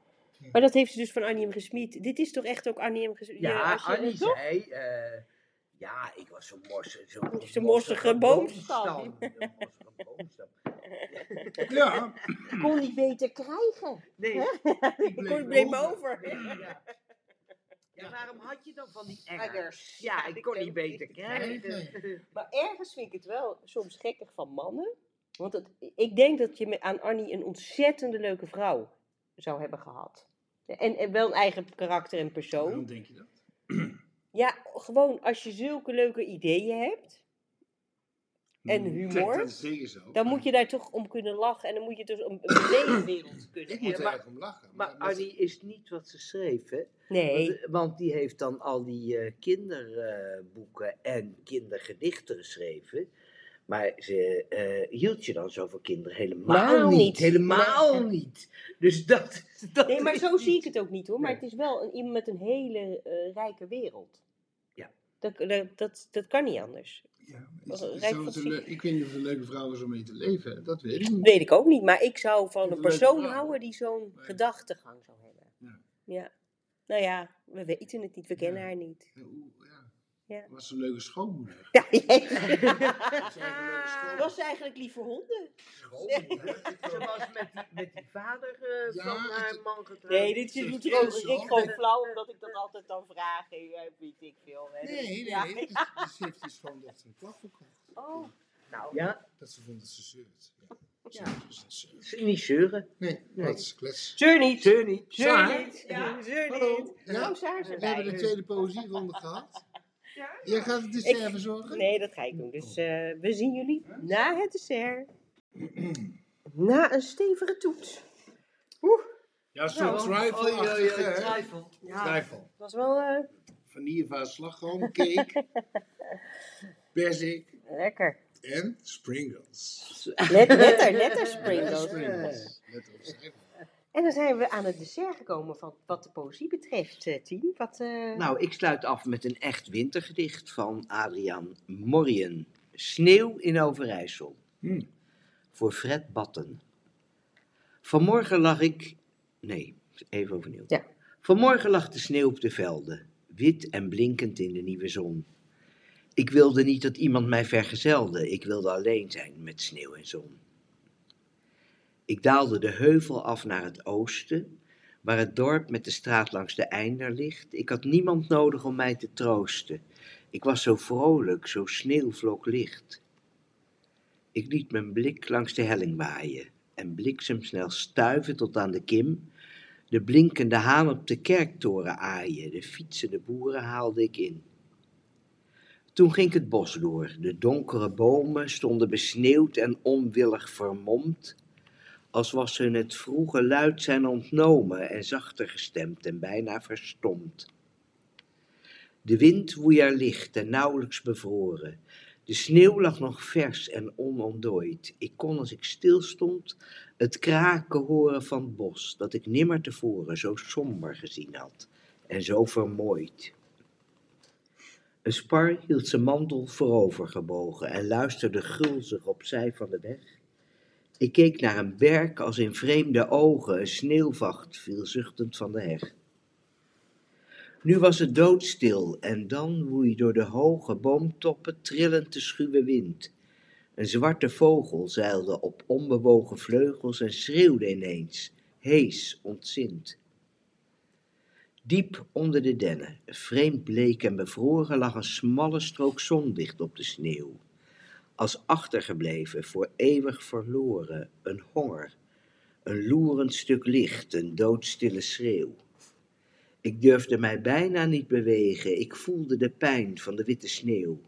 Maar dat heeft ze dus van Annie M. Gesmied. Dit is toch echt ook Annie M. Gesmied? Ja, als je- Annie toch? zei, eh, ja, ik was zo'n morsige, zo Zo'n morsige boomstam. Boomstam. Ja, Ik kon niet beter krijgen. Nee, Ik kon bleef over. ja. Ja, waarom had je dan van die Eggers. Ja, ik kon niet beter krijgen. Maar ergens vind ik het wel soms gekkig van mannen. Want het, ik denk dat je met, aan Annie een ontzettende leuke vrouw zou hebben gehad. En, en wel een eigen karakter en persoon. waarom denk je dat? Ja, gewoon als je zulke leuke ideeën hebt, En Hmm, humor? Dat is zeker zo. dan moet je daar toch om kunnen lachen. En dan moet je dus een, een beleefwereld kunnen Ik moet er erg om lachen. Maar Annie is niet wat ze schreef, hè? Nee, Want, want die heeft dan al die eh, kinderboeken en kindergedichten geschreven. Maar ze eh, hield je dan zo van kinderen helemaal Nou, niet. niet. Helemaal niet. Dus dat, dat nee maar zo niet- zie ik het ook niet hoor. Maar Nee. het is wel een, iemand met een hele eh, rijke wereld. Ja. Dat, dat, dat, dat kan niet anders. Ja, is, is ik weet niet of het een leuke vrouw is om mee te leven. Dat weet ik niet. Weet ik ook niet. Maar ik zou van Een persoon houden die zo'n Nee. gedachtegang zou hebben. Ja. ja. Nou ja, we weten het niet. We kennen Ja. haar niet. Hoe- ja. Ja. Was een leuke schoonmoeder. Ja, Was eigenlijk een leuke schoonmoeder. Was ze eigenlijk lief voor honden? Schoonmoeder. Ze was met die, met die vader eh, Ja, van haar het- man getrouwd. Nee, dit Ze is gewoon, eerst ik gewoon flauw, omdat ik dat altijd dan vraag. Hey, ja, weet ik veel. Hè. Nee, nee, Ja. nee. Dus, dus ze heeft die schoondochter een klap verkocht. Oh, nou. Ja, Dat ze vond dat ze zeurt. Ja. Ja. Ze ze ze niet zeuren. Nee, Nee. dat is klets. Zeur niet. Zeur niet. Zeur niet. Ja, zeur Hallo. niet. Ja? Oh, Saar is We hebben de erbij. tweede poëzieronde gehad. Ja? Jij gaat het dessert verzorgen? Nee, dat ga ik doen. Dus eh, we zien jullie na het dessert. Na een stevige toet. Ja, zo'n Nou, trifle oei, oei, hè? trifle. Trifle. Dat was wel eh, Vanillevaas slagroom, cake, perzik lekker. en sprinkles. Netter Lekker sprinkles. sprinkles. Let op cijfer. En dan zijn we aan het dessert gekomen van wat de poëzie betreft, eh, Tien. Wat, eh, Nou, ik sluit af met een echt wintergedicht van Adriaan Morien. Sneeuw in Overijssel. Hmm. Voor Fred Batten. Vanmorgen lag ik... Nee, even overnieuw. Ja. Vanmorgen lag de sneeuw op de velden, wit en blinkend in de nieuwe zon. Ik wilde niet dat iemand mij vergezelde, ik wilde alleen zijn met sneeuw en zon. Ik daalde de heuvel af naar het oosten, waar het dorp met de straat langs de einder ligt. Ik had niemand nodig om mij te troosten. Ik was zo vrolijk, zo sneeuwvloklicht. Ik liet mijn blik langs de helling waaien en bliksemsnel stuiven tot aan de kim, De blinkende haan op de kerktoren aaien, de fietsende boeren haalde ik in. Toen ging ik het bos door. De donkere bomen stonden besneeuwd en onwillig vermomd, als was hun het vroege luid zijn ontnomen en zachter gestemd en bijna verstomd. De wind woei er licht en nauwelijks bevroren. De sneeuw lag nog vers en onontdooid. Ik kon als ik stilstond het kraken horen van het bos, dat ik nimmer tevoren zo somber gezien had en zo vermooid. Een spar hield zijn mantel voorovergebogen en luisterde gulzig opzij van de weg. Ik keek naar een berk als in vreemde ogen, een sneeuwvacht viel zuchtend van de heg. Nu was het doodstil en dan woei door de hoge boomtoppen trillend de schuwe wind. Een zwarte vogel zeilde op onbewogen vleugels en schreeuwde ineens, hees, ontzint. Diep onder de dennen, vreemd bleek en bevroren, lag een smalle strook zonlicht op de sneeuw. Als achtergebleven, voor eeuwig verloren, een honger, een loerend stuk licht, een doodstille schreeuw. Ik durfde mij bijna niet bewegen, ik voelde de pijn van de witte sneeuw.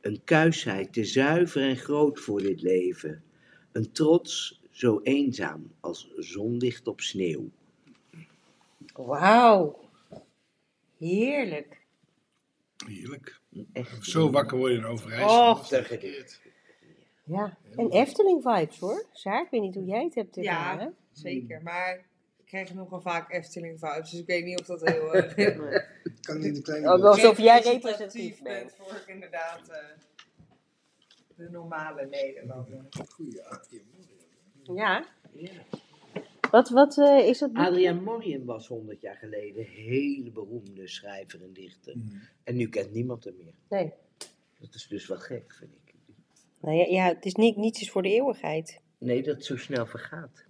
Een kuisheid te zuiver en groot voor dit leven, een trots zo eenzaam als zonlicht op sneeuw. Wauw. Heerlijk. Heerlijk. Echt Zo wakker worden in Overijssel. Och, dat is. Ja. En Efteling vibes hoor. Saar, ik weet niet hoe jij het hebt Ja. ervaren. Zeker, maar ik krijg nogal vaak Efteling vibes, dus ik weet niet of dat heel uh, Kan niet de kleine Ook boot. alsof jij representatief bent. bent voor ik inderdaad eh, de normale Nederlander. Goeie actie. Ja. Wat, wat eh, is boek? Adriaan Morien was honderd jaar geleden een hele beroemde schrijver en dichter. Mm. En nu kent niemand hem meer. Nee. Dat is dus wel gek, vind ik. Nou ja, ja, het is niet, niets is voor de eeuwigheid. Nee, dat het zo snel vergaat.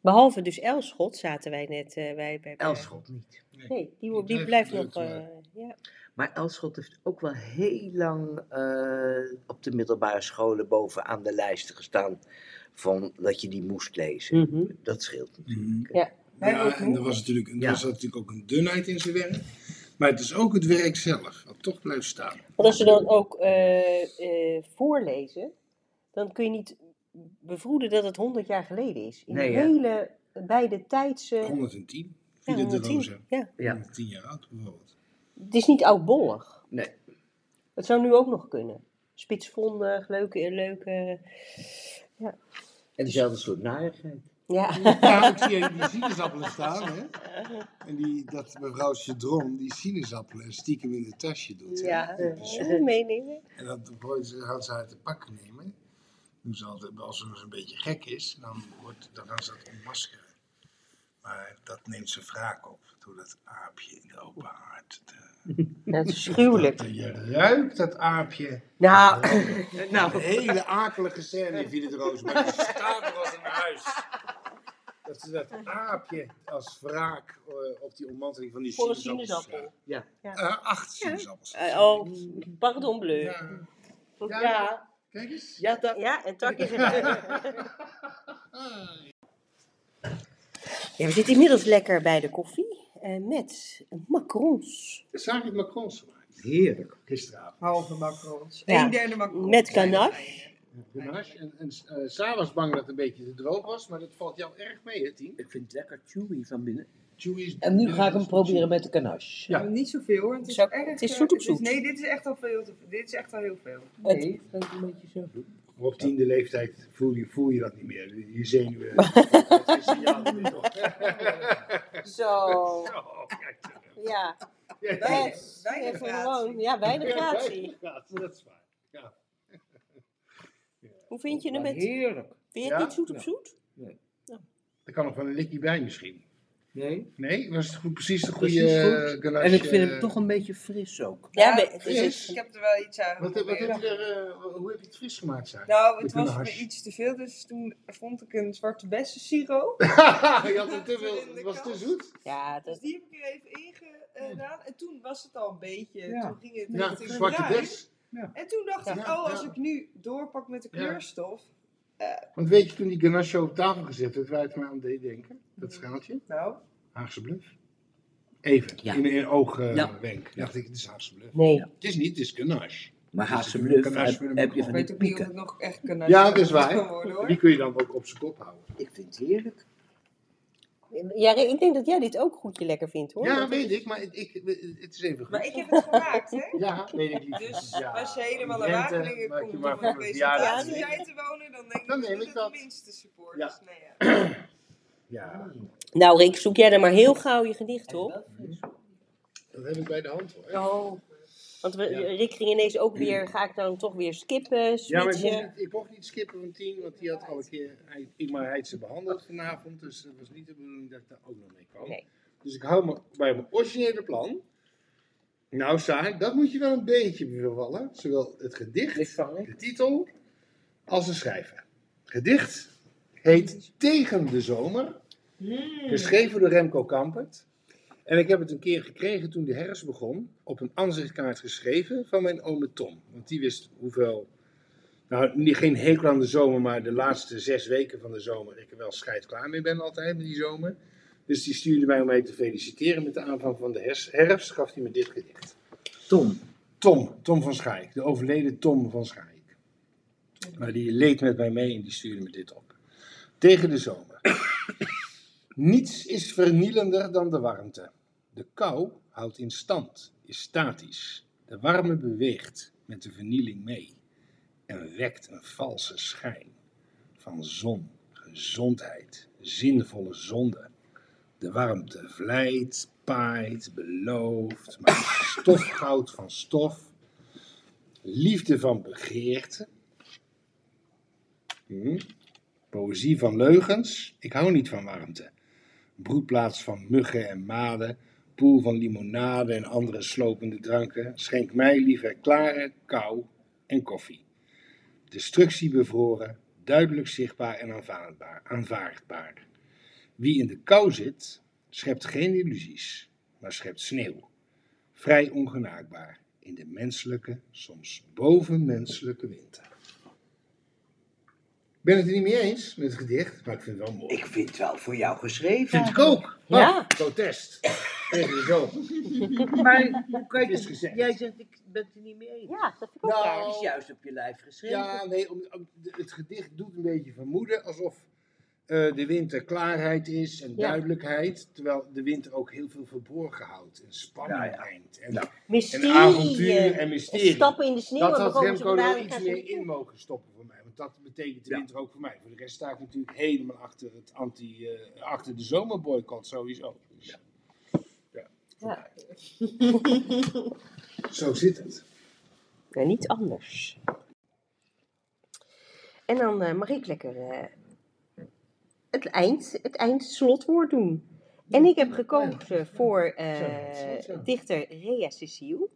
Behalve dus Elschot zaten wij net eh, bij, bij, Elschot niet. Nee, die, Die die blijft nog. eh, ja. Maar Elschot heeft ook wel heel lang eh, op de middelbare scholen bovenaan de lijsten gestaan van dat je die moest lezen. Mhm. Dat scheelt Mhm. natuurlijk. Ja. Wij ook Ja, en er was natuurlijk, er Ja. was natuurlijk ook een dunheid in zijn werk. Maar het is ook het werk zelf, wat toch blijft staan. Want als ze dan ook eh, eh, voorlezen, dan kun je niet bevroeden dat het 100 jaar geleden is. In Nee, de hele, bij de tijdse. 110. Ja, Vida de 110. Rosa. Ja. Ja. 110 jaar oud bijvoorbeeld. Het is niet oudbollig. Nee. Het zou nu ook nog kunnen. Spitsvondig, leuke, leuke. En dezelfde soort narigheid. Ja. Ja, ik zie die sinaasappelen staan, hè. En die, dat mevrouw Cedron die sinaasappelen stiekem in het tasje doet. hè. Ja, meenemen. En dat ze, gaan ze uit de pakken nemen. Doen ze altijd, als ze een beetje gek is, dan, wordt, dan gaan ze dat ontmaskeren. Maar dat neemt ze wraak op, door dat aapje in de open haard. te- Dat is gruwelijk. Dat, je ruikt dat aapje. Nou, Nou, een hele akelige scène in Villa de Roos. Maar die staat er als een huis. Dat ze dat aapje als wraak eh, op die ontmanteling van die voor sinaasappel. Ja. eh, acht sinaasappels. Eh, oh, pardon bleu. Ja. Ja, Ja. ja, Kijk eens. en takjes. Ja, we zitten inmiddels lekker bij de koffie. Eh, met macarons. Zag ik macrons gemaakt Heerlijk. gisteravond. Halve macarons. Ja. Een derde macarons. Met ganache. Ganache. En, en eh, Sa was bang dat het een beetje te droog was, maar dat valt jou erg mee, hè, Tien? Ik vind het lekker chewy van binnen. Chewy is En nu ga ik hem proberen met de ganache. Ja. Ja. Niet zoveel hoor. Het is, Zo- erg, het is zoet op het zoet. nee, dit is echt al veel. te- dit is echt al heel veel. Nee, dat is een beetje zo doen. Op tiende leeftijd voel je, voel je dat niet meer. Je zenuwen. Dat is signaal niet meer, toch? Zo. Zo, kijk zo. Ja, Ja, Weinig- yes. weinig gewoon. Ja, weinig Ja, gratie. gratie, Dat is waar. Ja. Hoe vind je hem met... Heerlijk. Vind je het Ja? niet zoet op Ja. zoet? Er kan nog wel een likje bij misschien. Nee. Nee, was het goed, precies de Precies goede goed. eh, ganache. En ik vind hem toch een beetje fris ook. Ja, fris. is... Ik heb er wel iets aan Wat, wat heb je er, eh, hoe heb je het fris gemaakt? Nou, Met het was me iets te veel, dus toen vond ik een zwarte bessen siroop. je had het te veel, het was te zoet. Ja, Dus die heb ik er even ingedaan. En toen was het al een beetje, Ja. toen ging het Ja, richting zwarte bes. En toen dacht ik, Ja, oh, als ja. ik nu doorpak met de Ja. kleurstof, Want weet je, toen die ganache op tafel gezet werd, waar het me aan deed denken? Dat schaaltje? Nou, Haagse bluff. Even, Ja. in een oogwenk. Ja. wenk. dacht ik, het is Haagse bluff. Nee. Het is niet, het is ganache. Maar Haagse naast heb, je van die weet ook niet of pieken. het nog echt Ja, dat is waar. Die kun je dan ook op zijn kop houden. Ik vind het heerlijk. Ja, ik denk dat jij dit ook goedje lekker vindt hoor. Ja, Dat weet is- ik, maar het, ik, het is even goed. Maar ik heb het gemaakt, hè? Ja, weet ik niet. Dus ja. als je helemaal naar Wageningen komt maar om een deze verjaardag. tijd te wonen, dan denk Dan ik neem dat ik het dat. de minste support Ja. is. Nee, ja. Ja, Nou Rick, zoek jij dan maar heel gauw je gedicht op. dat heb ik bij de hand hoor. Oh. Want we, Ja. Rick ging ineens ook weer, ga ik dan toch weer skippen, Ja, maar ik mocht, switchen? niet, ik mocht niet skippen van 10, want die had al een keer hij- Ingmar Heidse behandeld vanavond. Dus het was niet de bedoeling dat ik daar ook nog mee kwam. Nee. Dus ik hou me bij mijn originele plan. Nou, Saar, dat moet je wel een beetje bevallen. Zowel het gedicht, de titel, als de schrijver. Het gedicht heet Tegen de Zomer. Geschreven door Remco Kampert. En ik heb het een keer gekregen toen de herfst begon. Op een aanzichtkaart geschreven van mijn ome Tom. Want die wist hoeveel. Nou, niet, geen hekel aan de zomer, maar de laatste zes weken van de zomer. Ik er wel scheid klaar mee ben altijd met die zomer. Dus die stuurde mij om mij te feliciteren met de aanvang van de herfst. Gaf hij me dit gedicht. Tom. Tom, Tom van Schaik. De overleden Tom van Schaik. Maar die leed met mij mee en die stuurde me dit op. Tegen de zomer. Niets is vernielender dan de warmte. De kou houdt in stand, is statisch. De warme beweegt met de vernieling mee en wekt een valse schijn van zon, gezondheid, zinvolle zonde. De warmte vlijt, paait, belooft, maakt stofgoud van stof, liefde van begeerte, Hm. poëzie van leugens. Ik hou niet van warmte. Broedplaats van muggen en maden, poel van limonade en andere slopende dranken. Schenk mij liever klare kou en koffie. Destructie bevroren, duidelijk zichtbaar en aanvaardbaar. aanvaardbaar. Wie in de kou zit, schept geen illusies, maar schept sneeuw. Vrij ongenaakbaar in de menselijke, soms bovenmenselijke winter. Ik ben het er niet mee eens met het gedicht, maar ik vind het wel mooi. Ik vind het wel voor jou geschreven. vind ik ook. Ja. Oh, protest. Tegen de zomer. Maar hoe kan je. Jij zegt, ik ben het er niet mee eens. Ja, dat vind ik ook Nou, is juist op je lijf geschreven. Ja, nee, om, het gedicht doet een beetje vermoeden alsof eh, de winter klaarheid is en Ja. duidelijkheid. Terwijl de winter ook heel veel verborgen houdt en spanning Ja, brengt. En, Ja. Mysterie. en avontuur en en mysterie. stappen in de sneeuw. Dat had Remco er iets meer in mogen stoppen voor mij. Want dat betekent de Ja. winter ook voor mij. Voor de rest sta ik natuurlijk helemaal achter, het anti, eh, achter de zomerboycott sowieso. Dus, ja. Ja, Ja. Zo zit het. Nee, niet anders. En dan eh, mag ik lekker eh, het, eind, het eindslotwoord doen. En ik heb gekozen voor eh, dichter Rea Cecile.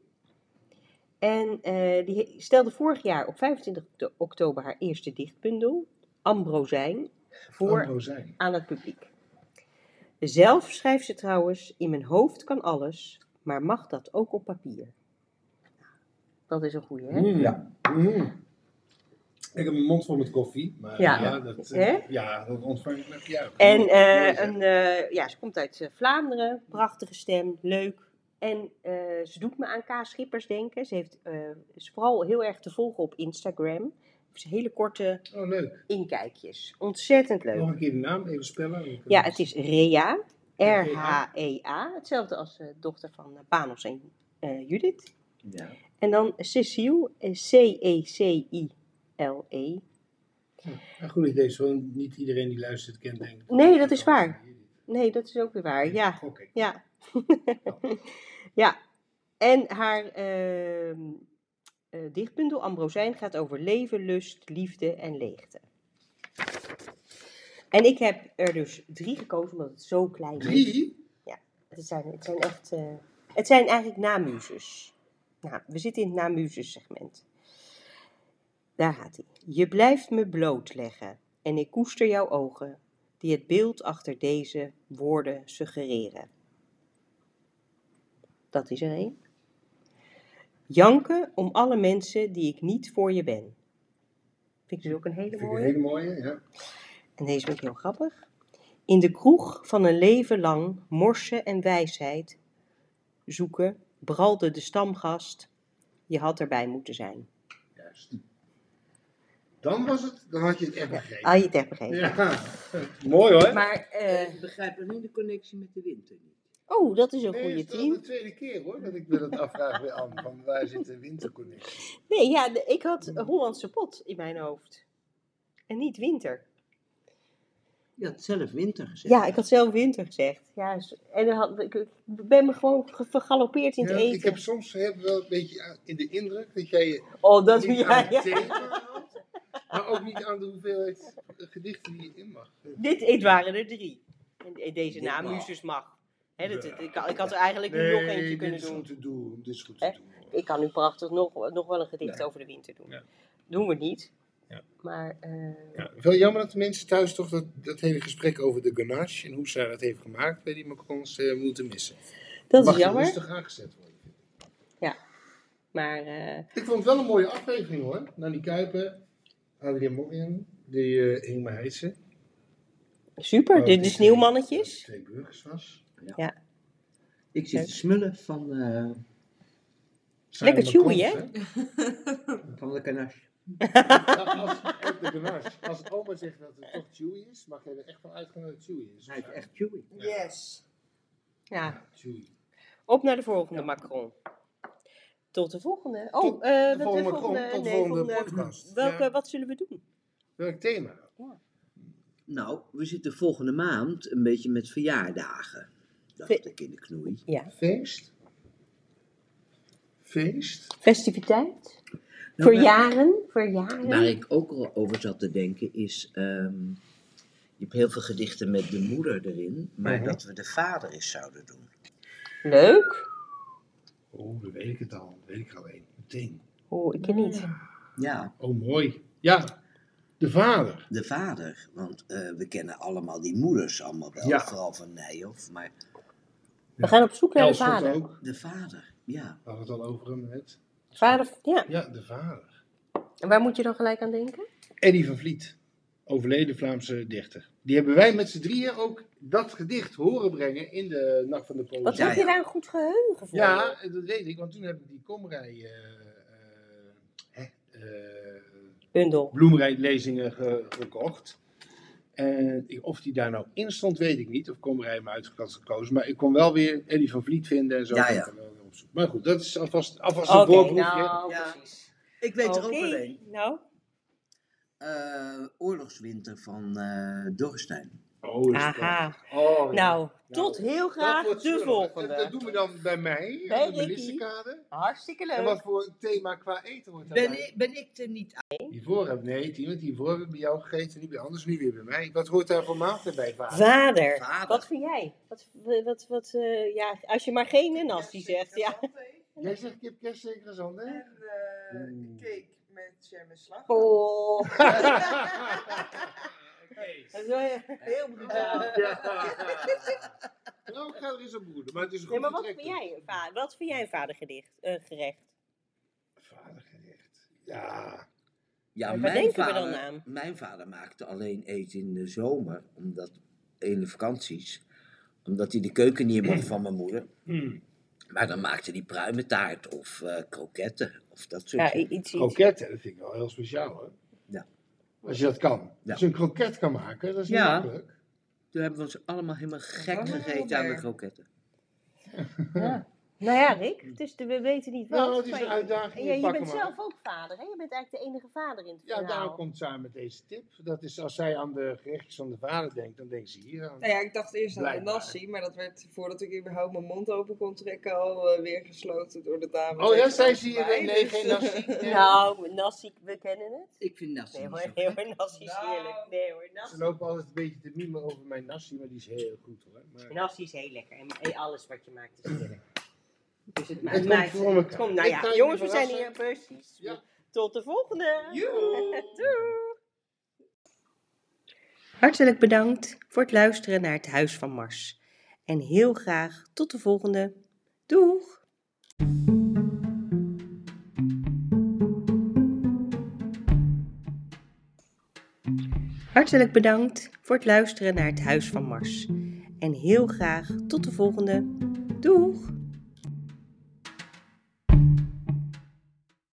En eh, die stelde vorig jaar op 25 okto- oktober haar eerste dichtbundel, Ambrosijn, voor Ambrosijn. aan het publiek. Zelf schrijft ze trouwens, in mijn hoofd kan alles, maar mag dat ook op papier? Dat is een goeie, hè? Mm. Ja. Mm. Ik heb mijn mond vol met koffie, maar Ja. ja, dat, eh, ja, dat ontvang ik met juich. En eh, een, eh, ja, ze komt uit eh, Vlaanderen, prachtige stem, leuk. En eh, ze doet me aan K. Schippers denken. Ze heeft, eh, is vooral heel erg te volgen op Instagram. Heeft ze hele korte Oh, leuk. inkijkjes. Ontzettend leuk. Nog een keer de naam even spellen. Ja, het is Rea. R-H-E-A. Hetzelfde als de dochter van eh, Panos en eh, Judith. Ja. En dan Cecile, eh, C-E-C-I-L-E. Nou, goed idee, zo niet iedereen die luistert kent denk ik. Nee, dat is waar. Nee, dat is ook weer waar. Ja, ja. ja. En haar eh, dichtbundel Ambrosijn gaat over leven, lust, liefde en leegte. En ik heb er dus drie gekozen omdat het zo klein is. Drie? Het zijn, het zijn echt. eh, het zijn eigenlijk namuses. Nou, we zitten in het namuses segment. Daar gaat hij. Je blijft me blootleggen en ik koester jouw ogen, die het beeld achter deze woorden suggereren. Dat is er één. Janken om alle mensen die ik niet voor je ben. Vind ik dus ook een hele Vind ik mooie. een hele mooie, ja. En deze vind ik heel grappig. In de kroeg van een leven lang morsen en wijsheid zoeken, bralde de stamgast. Je had erbij moeten zijn. Juist. Dan was het, dan had je het echt begrepen. Ah, je het echt begrepen. Ja, mooi hoor. Maar, eh, Ik begrijp alleen de connectie met de winter niet. Oh, dat is een Nee, goede het is al team. de tweede keer hoor, dat ik me dat afvraag bij Anne, van waar zit de winterconnectie? Nee, ja, ik had Hollandse pot in mijn hoofd. En niet winter. Je had zelf winter gezegd. Ja, ik had zelf winter gezegd. Ja, en dan had, ik, ben me gewoon ge- vergalopeerd in het Ja, eten. ik heb soms heb wel een beetje in de indruk dat jij je Oh, dat niet jij. aan het Ja. thema houdt, maar ook niet aan de hoeveelheid gedichten die je in mag. Dit, waren er drie. En, deze naam wel. Muses mag. Ja. ik, had- ik had er eigenlijk nu nog eentje dit kunnen is doen. goed te doen. Dit is goed Hè? te doen. Ik kan nu prachtig nog, nog wel een gedicht Ja. over de winter doen. Ja. Doen we niet. Ja. Maar Ja, wel jammer dat de mensen thuis toch dat, dat hele gesprek over de ganache en hoe zij dat heeft gemaakt bij die macrons eh, moeten missen. dat Mag is jammer. rustig aangezet worden. Maar eh, Ik vond het wel een mooie aflevering hoor. Nanny Kuiper, Adrien Morgen, de uh, Ingmar Heidse. super, Oh, de, die de twee- sneeuwmannetjes. Twee burgers was. Ik zit te smullen van, eh, Lekker chewy, macrons, van de kanache. Nou, als, de. Als oma zegt dat het toch chewy is, mag je er echt van uitgaan dat het chewy is. Hij is echt chewy. Yes. Ja, chewy. op naar de volgende Macron. Tot de volgende. Oh, Tot eh, de wat volgende de volgende, Macron, tot de nee, volgende podcast. Welke, Ja. wat zullen we doen? Welk thema? Nou, we zitten volgende maand een beetje met verjaardagen. Dacht ik in de knoei. Ja. Feest? Feest? Festiviteit? Nou, Verjaren? Verjaren? Waar ik ook al over zat te denken is, ehm, je hebt heel veel gedichten met de moeder erin, maar dat we de vader eens zouden doen. Leuk. Oh, dat weet ik het al. Dat weet ik al één. Meteen. Oh, ik ken niet. Ja, Oh, mooi. Ja, de vader. de vader, want eh, we kennen allemaal die moeders allemaal wel, Ja. vooral van Nijhoff, maar We gaan op zoek naar de vader. ook. de vader, ja. We hadden het al over hem net. Vader, ja. Ja, de vader. En waar moet je dan gelijk aan denken? Eddie van Vliet. Overleden Vlaamse dichter. Die hebben wij met z'n drieën ook dat gedicht horen brengen in de Nacht van de Poëzie. Wat Ja, heb je ja. daar een goed geheugen voor? Ja, dat weet ik, want toen heb ik die komrij, eh eh, hè, eh, Bundel. bloemrijlezingen ge- gekocht. En ik- of die daar nou in stond, weet ik niet. Of komrij hem uit had gekozen. Maar ik kon wel weer Eddie van Vliet vinden en zo. Ja, ja. En dan op zoek. Maar goed, dat is alvast, alvast een Oké, voorproefje. nou Ja. precies. Ik weet er Oké, ook alleen. Nou, Eh, oorlogswinter van eh Dorrestein. Oh, dat is aha. Oh, ja. Nou, tot heel graag de volgende. Dat, dat doen we dan bij mij, Bij aan de Ricky. Melissekade. Hartstikke En leuk. wat voor thema qua eten wordt Ben daarbij? ik, ben ik er niet aan? Hiervoor heb nee, Timo, hiervoor hebben we bij jou gegeten, nu bij anders, nu weer bij mij. Wat hoort daar voor maaltijd bij, vader? Vader. Vader. Wat vind jij? Wat, wat, wat, eh, ja, als je maar geen nasty zegt, ja. Jij zegt kip, kerst en croissant, hè? En eh, Oeh. cake met jam en slag. Oh, Dat is wel heel brutaal. Ja. Nou, ik ga er eens broeden, maar het is een goed maar wat vind jij, va- wat vind jij een vadergedicht, eh, gerecht? Vadergerecht. Ja. Ja, waar mijn denken we vader, dan aan? Mijn vader maakte alleen eten in de zomer, omdat, in de vakanties. Omdat hij de keuken niet mocht van mijn moeder. Hmm. Maar dan maakte hij pruimentaart of eh kroketten of dat soort Ja, dingen. iets, iets. Kroketten, dat vind ik wel heel speciaal, hoor. Als je dat kan. Ja. Als je een kroket kan maken, dat is niet Ja. makkelijk. Toen hebben we ons allemaal helemaal gek gegeten aan de kroketten. Ja. Nou ja, Rick, het is de, we weten niet wat. Nou, het is een je- uitdaging. Je ja, je bent maar. zelf ook vader, hè? Je bent eigenlijk de enige vader in het Ja, verhaal. daarom komt samen met deze tip. Dat is als zij aan de gerechtjes van de vader denkt, dan denkt ze hier aan. Nou ja, ik dacht eerst aan de nasi, maar dat werd voordat ik überhaupt mijn mond open kon trekken al eh, weer gesloten door de dame. Oh ja, ze hier, mij, nee, dus, geen eh, nasi. Nee. Nou, nasi, we kennen het. Ik vind nasi Nee niet hoor, zo nee gek. hoor, nasi is Nou. heerlijk. Nee hoor, Ze nasi. lopen altijd een beetje te mimen over mijn nasi, maar die is heel goed hoor. Maar... Nasi is heel lekker. En alles wat je maakt is heerlijk. Dus het, komt maakt, voor het elkaar. komt, nou ja, jongens, we zijn hier precies. Ja. Tot de volgende. Doei. Hartelijk bedankt voor het luisteren naar het Huis van Mars. En heel graag tot de volgende. Doeg! Hartelijk bedankt voor het luisteren naar het Huis van Mars. En heel graag tot de volgende. Doeg!